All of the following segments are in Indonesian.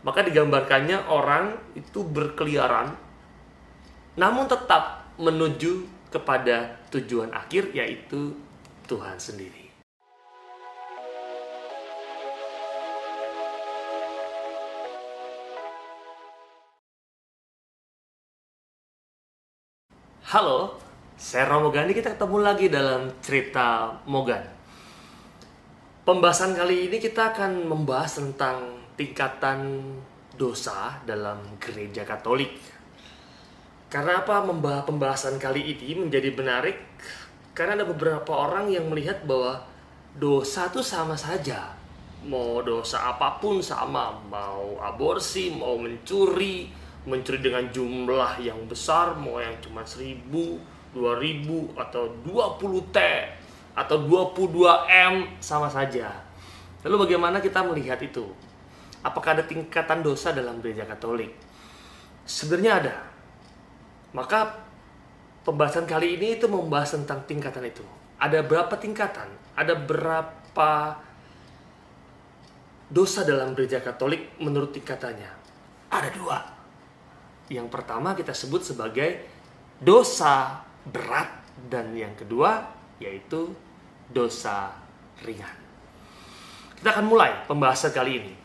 Maka digambarkannya orang itu berkeliaran namun tetap menuju kepada tujuan akhir yaitu Tuhan sendiri. Halo, saya Romo Gandhi, kita ketemu lagi dalam cerita Mogan. Pembahasan kali ini kita akan membahas tentang tingkatan dosa dalam gereja Katolik. Karena apa pembahasan kali ini menjadi menarik? Karena ada beberapa orang yang melihat bahwa dosa itu sama saja. Mau dosa apa pun sama, mau aborsi, mau mencuri, mencuri dengan jumlah yang besar mau yang cuma 1000 2000 atau 20 T atau 22 M sama saja lalu bagaimana kita melihat itu apakah ada tingkatan dosa dalam gereja katolik? Sebenarnya ada. Maka pembahasan kali ini itu membahas tentang tingkatan itu. Ada berapa tingkatan? Ada berapa dosa dalam gereja katolik menurut tingkatannya? Ada dua. Yang pertama kita sebut sebagai dosa berat dan yang kedua yaitu dosa ringan. Kita akan mulai pembahasan kali ini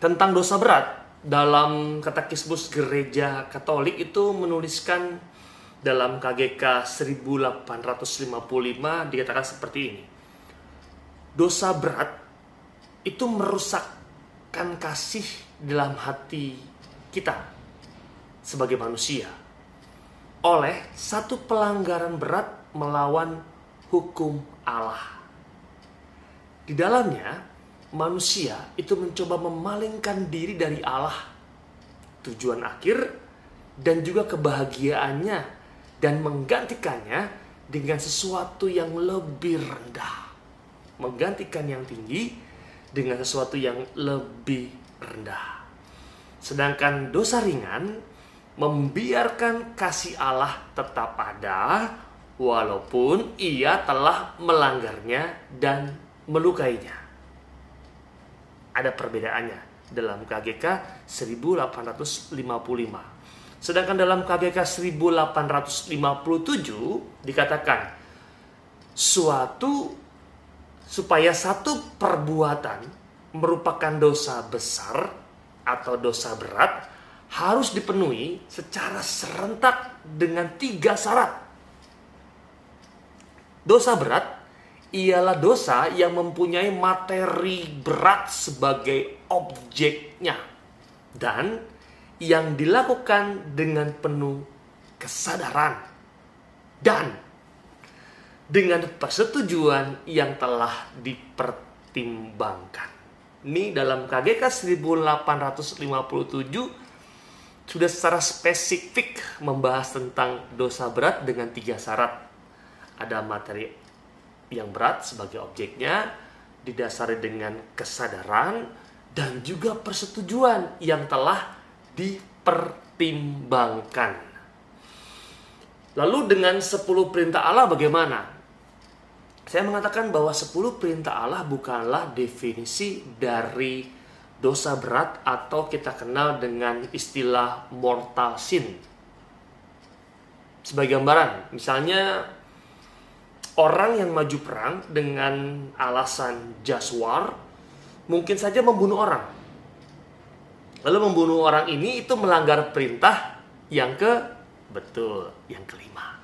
tentang dosa berat dalam katekismus gereja Katolik itu menuliskan dalam KGK 1855 dikatakan seperti ini. Dosa berat itu merusakkan kasih dalam hati kita sebagai manusia oleh satu pelanggaran berat melawan hukum Allah. Di dalamnya, manusia itu mencoba memalingkan diri dari Allah, tujuan akhir dan juga kebahagiaannya, dan menggantikannya dengan sesuatu yang lebih rendah, menggantikan yang tinggi dengan sesuatu yang lebih rendah. Sedangkan dosa ringan membiarkan kasih Allah tetap ada walaupun ia telah melanggarnya dan melukainya. Ada perbedaannya dalam KGK 1855. Sedangkan dalam KGK 1857 dikatakan suatu supaya satu perbuatan merupakan dosa besar atau dosa berat harus dipenuhi secara serentak dengan tiga syarat. Dosa berat ialah dosa yang mempunyai materi berat sebagai objeknya dan yang dilakukan dengan penuh kesadaran dan dengan persetujuan yang telah dipertimbangkan. Ini dalam KGK 1857 sudah secara spesifik membahas tentang dosa berat dengan tiga syarat. Ada materi yang berat sebagai objeknya, didasari dengan kesadaran, dan juga persetujuan yang telah dipertimbangkan. Lalu dengan 10 perintah Allah bagaimana? Saya mengatakan bahwa 10 perintah Allah bukanlah definisi dari dosa berat atau kita kenal dengan istilah mortal sin. Sebagai gambaran, misalnya orang yang maju perang dengan alasan jaswar mungkin saja membunuh orang. Lalu membunuh orang ini itu melanggar perintah yang ke betul, yang kelima.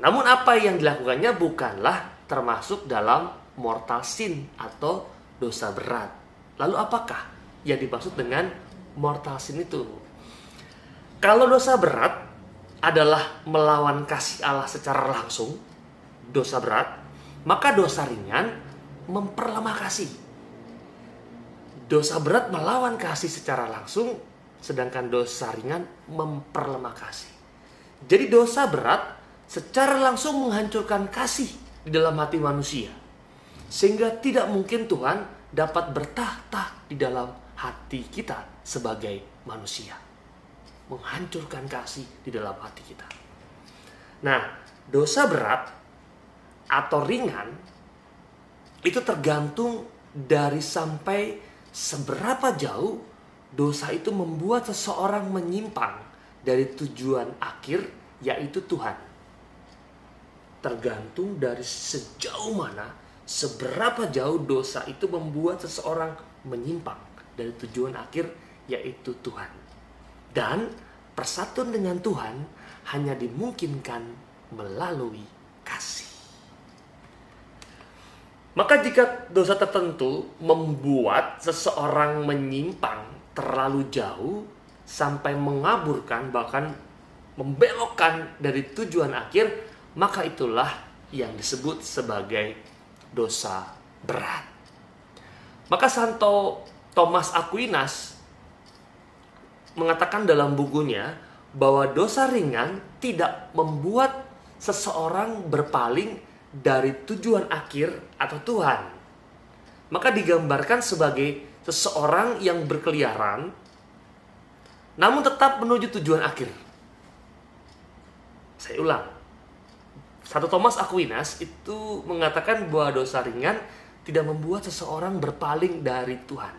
Namun apa yang dilakukannya bukanlah termasuk dalam mortal sin atau dosa berat Lalu apakah yang dimaksud dengan mortal sin itu? Kalau dosa berat adalah melawan kasih Allah secara langsung, dosa berat, maka dosa ringan memperlemah kasih. Dosa berat melawan kasih secara langsung, sedangkan dosa ringan memperlemah kasih. Jadi dosa berat secara langsung menghancurkan kasih di dalam hati manusia. Sehingga tidak mungkin Tuhan dapat bertahta di dalam hati kita sebagai manusia. Menghancurkan kasih di dalam hati kita. Nah, dosa berat atau ringan itu tergantung dari sampai seberapa jauh dosa itu membuat seseorang menyimpang dari tujuan akhir yaitu Tuhan. Tergantung dari sejauh mana, seberapa jauh dosa itu membuat seseorang menyimpang dari tujuan akhir yaitu Tuhan. Dan persatuan dengan Tuhan hanya dimungkinkan melalui kasih. Maka jika dosa tertentu membuat seseorang menyimpang terlalu jauh sampai mengaburkan bahkan membelokkan dari tujuan akhir, maka itulah yang disebut sebagai dosa berat. Maka Santo Thomas Aquinas mengatakan dalam bukunya bahwa dosa ringan tidak membuat seseorang berpaling dari tujuan akhir atau Tuhan. Maka digambarkan sebagai seseorang yang berkeliaran namun tetap menuju tujuan akhir. Saya ulang. Satu Thomas Aquinas itu mengatakan bahwa dosa ringan tidak membuat seseorang berpaling dari Tuhan.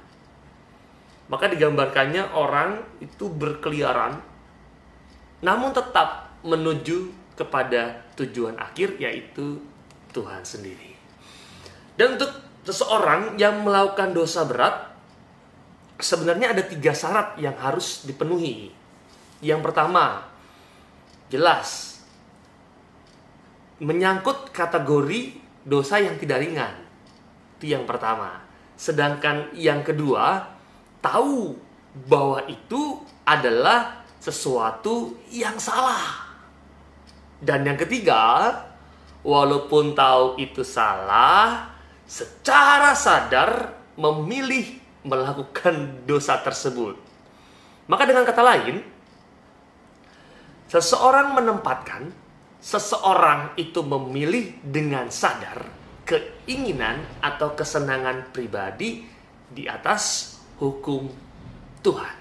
Maka digambarkannya orang itu berkeliaran namun tetap menuju kepada tujuan akhir yaitu Tuhan sendiri. Dan untuk seseorang yang melakukan dosa berat, sebenarnya ada tiga syarat yang harus dipenuhi. Yang pertama, jelas menyangkut kategori dosa yang tidak ringan. Itu yang pertama. Sedangkan yang kedua, tahu bahwa itu adalah sesuatu yang salah. Dan yang ketiga, walaupun tahu itu salah, secara sadar memilih melakukan dosa tersebut. Maka dengan kata lain, seseorang menempatkan seseorang itu memilih dengan sadar keinginan atau kesenangan pribadi di atas hukum Tuhan.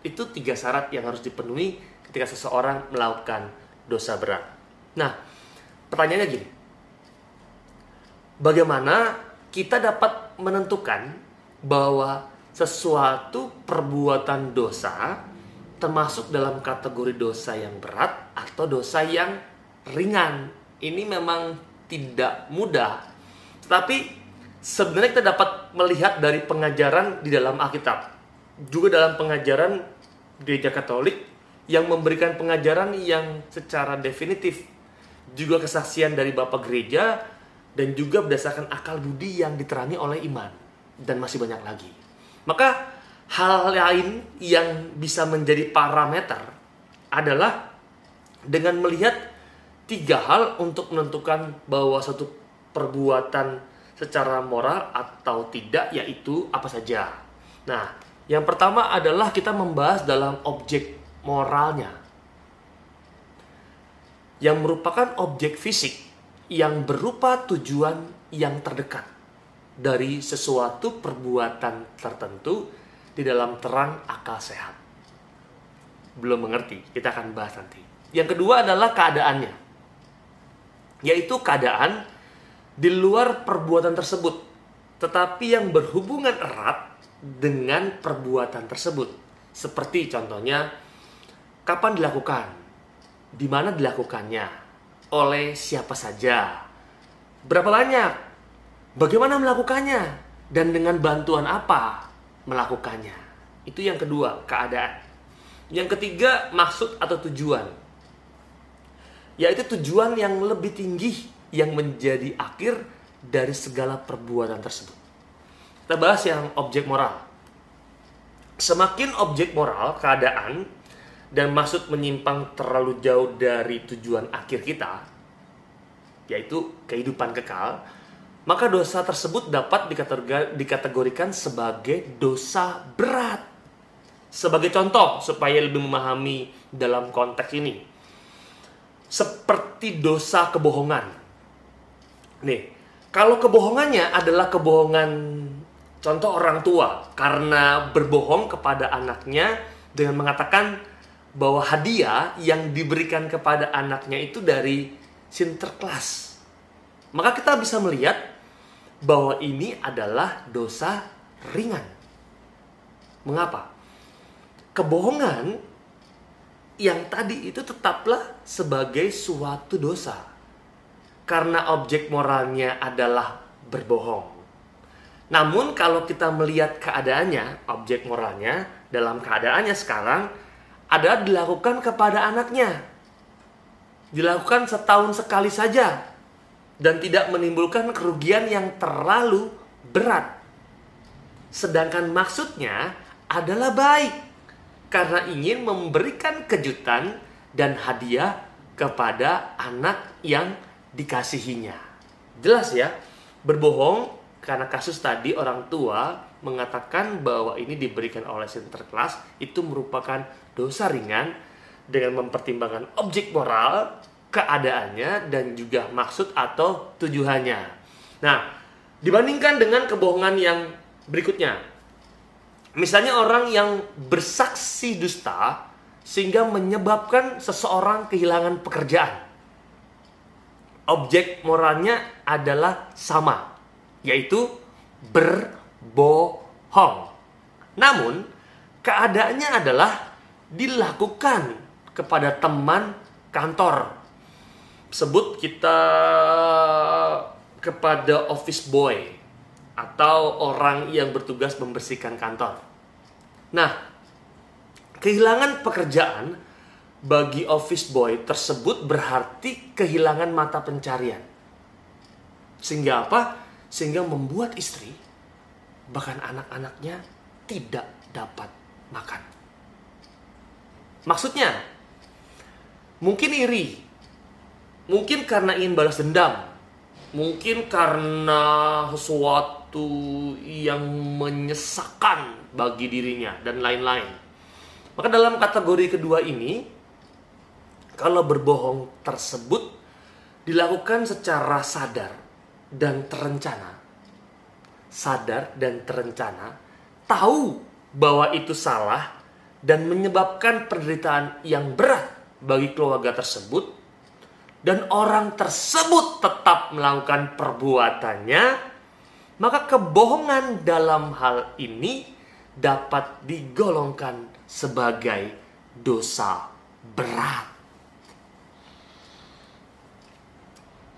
Itu tiga syarat yang harus dipenuhi ketika seseorang melakukan dosa berat. Nah, Pertanyaannya gini. Bagaimana kita dapat menentukan bahwa sesuatu perbuatan dosa termasuk dalam kategori dosa yang berat atau dosa yang ringan. Ini memang tidak mudah. Tetapi sebenarnya kita dapat melihat dari pengajaran di dalam Alkitab. Juga dalam pengajaran gereja Katolik yang memberikan pengajaran yang secara definitif juga kesaksian dari Bapak Gereja, dan juga berdasarkan akal budi yang diterangi oleh iman. Dan masih banyak lagi. Maka hal lain yang bisa menjadi parameter adalah dengan melihat tiga hal untuk menentukan bahwa satu perbuatan secara moral atau tidak yaitu apa saja. Nah, yang pertama adalah kita membahas dalam objek moralnya yang merupakan objek fisik yang berupa tujuan yang terdekat dari sesuatu perbuatan tertentu di dalam terang akal sehat. Belum mengerti, kita akan bahas nanti. Yang kedua adalah keadaannya, yaitu keadaan di luar perbuatan tersebut, tetapi yang berhubungan erat dengan perbuatan tersebut. Seperti contohnya, kapan dilakukan, di mana dilakukannya, oleh siapa saja, berapa banyak, bagaimana melakukannya, dan dengan bantuan apa melakukannya. Itu yang kedua, keadaan. Yang ketiga, maksud atau tujuan. Yaitu tujuan yang lebih tinggi yang menjadi akhir dari segala perbuatan tersebut. Kita bahas yang objek moral. Semakin objek moral, keadaan, dan maksud menyimpang terlalu jauh dari tujuan akhir kita, yaitu kehidupan kekal, maka dosa tersebut dapat dikategorikan sebagai dosa berat. Sebagai contoh, supaya lebih memahami dalam konteks ini, seperti dosa kebohongan. Nih, kalau kebohongannya adalah kebohongan contoh orang tua karena berbohong kepada anaknya dengan mengatakan bahwa hadiah yang diberikan kepada anaknya itu dari Sinterklas. Maka kita bisa melihat bahwa ini adalah dosa ringan. Mengapa? kebohongan yang tadi itu tetaplah sebagai suatu dosa. Karena objek moralnya adalah berbohong. Namun kalau kita melihat keadaannya, objek moralnya dalam keadaannya sekarang adalah dilakukan kepada anaknya. Dilakukan setahun sekali saja dan tidak menimbulkan kerugian yang terlalu berat. Sedangkan maksudnya adalah baik karena ingin memberikan kejutan dan hadiah kepada anak yang dikasihinya. Jelas ya, berbohong karena kasus tadi orang tua mengatakan bahwa ini diberikan oleh Sinterklas itu merupakan dosa ringan dengan mempertimbangkan objek moral, keadaannya dan juga maksud atau tujuannya. Nah, dibandingkan dengan kebohongan yang berikutnya. Misalnya orang yang bersaksi dusta sehingga menyebabkan seseorang kehilangan pekerjaan. Objek moralnya adalah sama, yaitu berbohong. Namun, keadaannya adalah dilakukan kepada teman kantor. Sebut kita kepada office boy atau orang yang bertugas membersihkan kantor. Nah, kehilangan pekerjaan bagi office boy tersebut berarti kehilangan mata pencarian. Sehingga apa? sehingga membuat istri bahkan anak-anaknya tidak dapat makan. Maksudnya, mungkin iri, mungkin karena ingin balas dendam, mungkin karena sesuatu yang menyesakan bagi dirinya dan lain-lain. Maka dalam kategori kedua ini, kalau berbohong tersebut dilakukan secara sadar dan terencana, sadar dan terencana, tahu bahwa itu salah dan menyebabkan penderitaan yang berat bagi keluarga tersebut, dan orang tersebut tetap melakukan perbuatannya, maka kebohongan dalam hal ini dapat digolongkan sebagai dosa berat.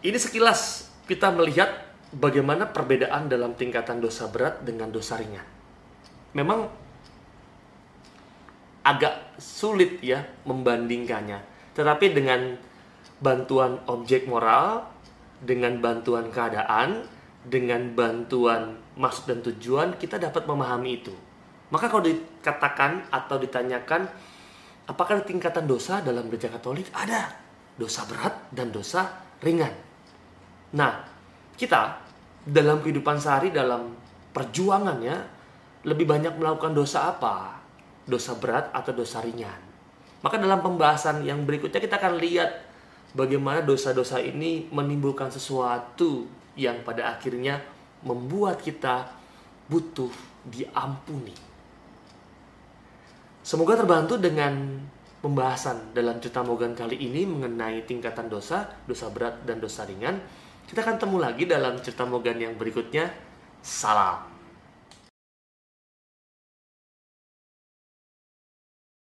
Ini sekilas kita melihat bagaimana perbedaan dalam tingkatan dosa berat dengan dosa ringan. Memang agak sulit ya membandingkannya. Tetapi dengan bantuan objek moral, dengan bantuan keadaan, dengan bantuan maksud dan tujuan, kita dapat memahami itu. Maka kalau dikatakan atau ditanyakan, apakah tingkatan dosa dalam gereja Katolik? Ada. Dosa berat dan dosa ringan. Nah, kita dalam kehidupan sehari dalam perjuangannya lebih banyak melakukan dosa apa? Dosa berat atau dosa ringan? Maka dalam pembahasan yang berikutnya kita akan lihat bagaimana dosa-dosa ini menimbulkan sesuatu yang pada akhirnya membuat kita butuh diampuni. Semoga terbantu dengan pembahasan dalam cerita Mogan kali ini mengenai tingkatan dosa, dosa berat dan dosa ringan. Kita akan temu lagi dalam cerita Mogan yang berikutnya. Salam.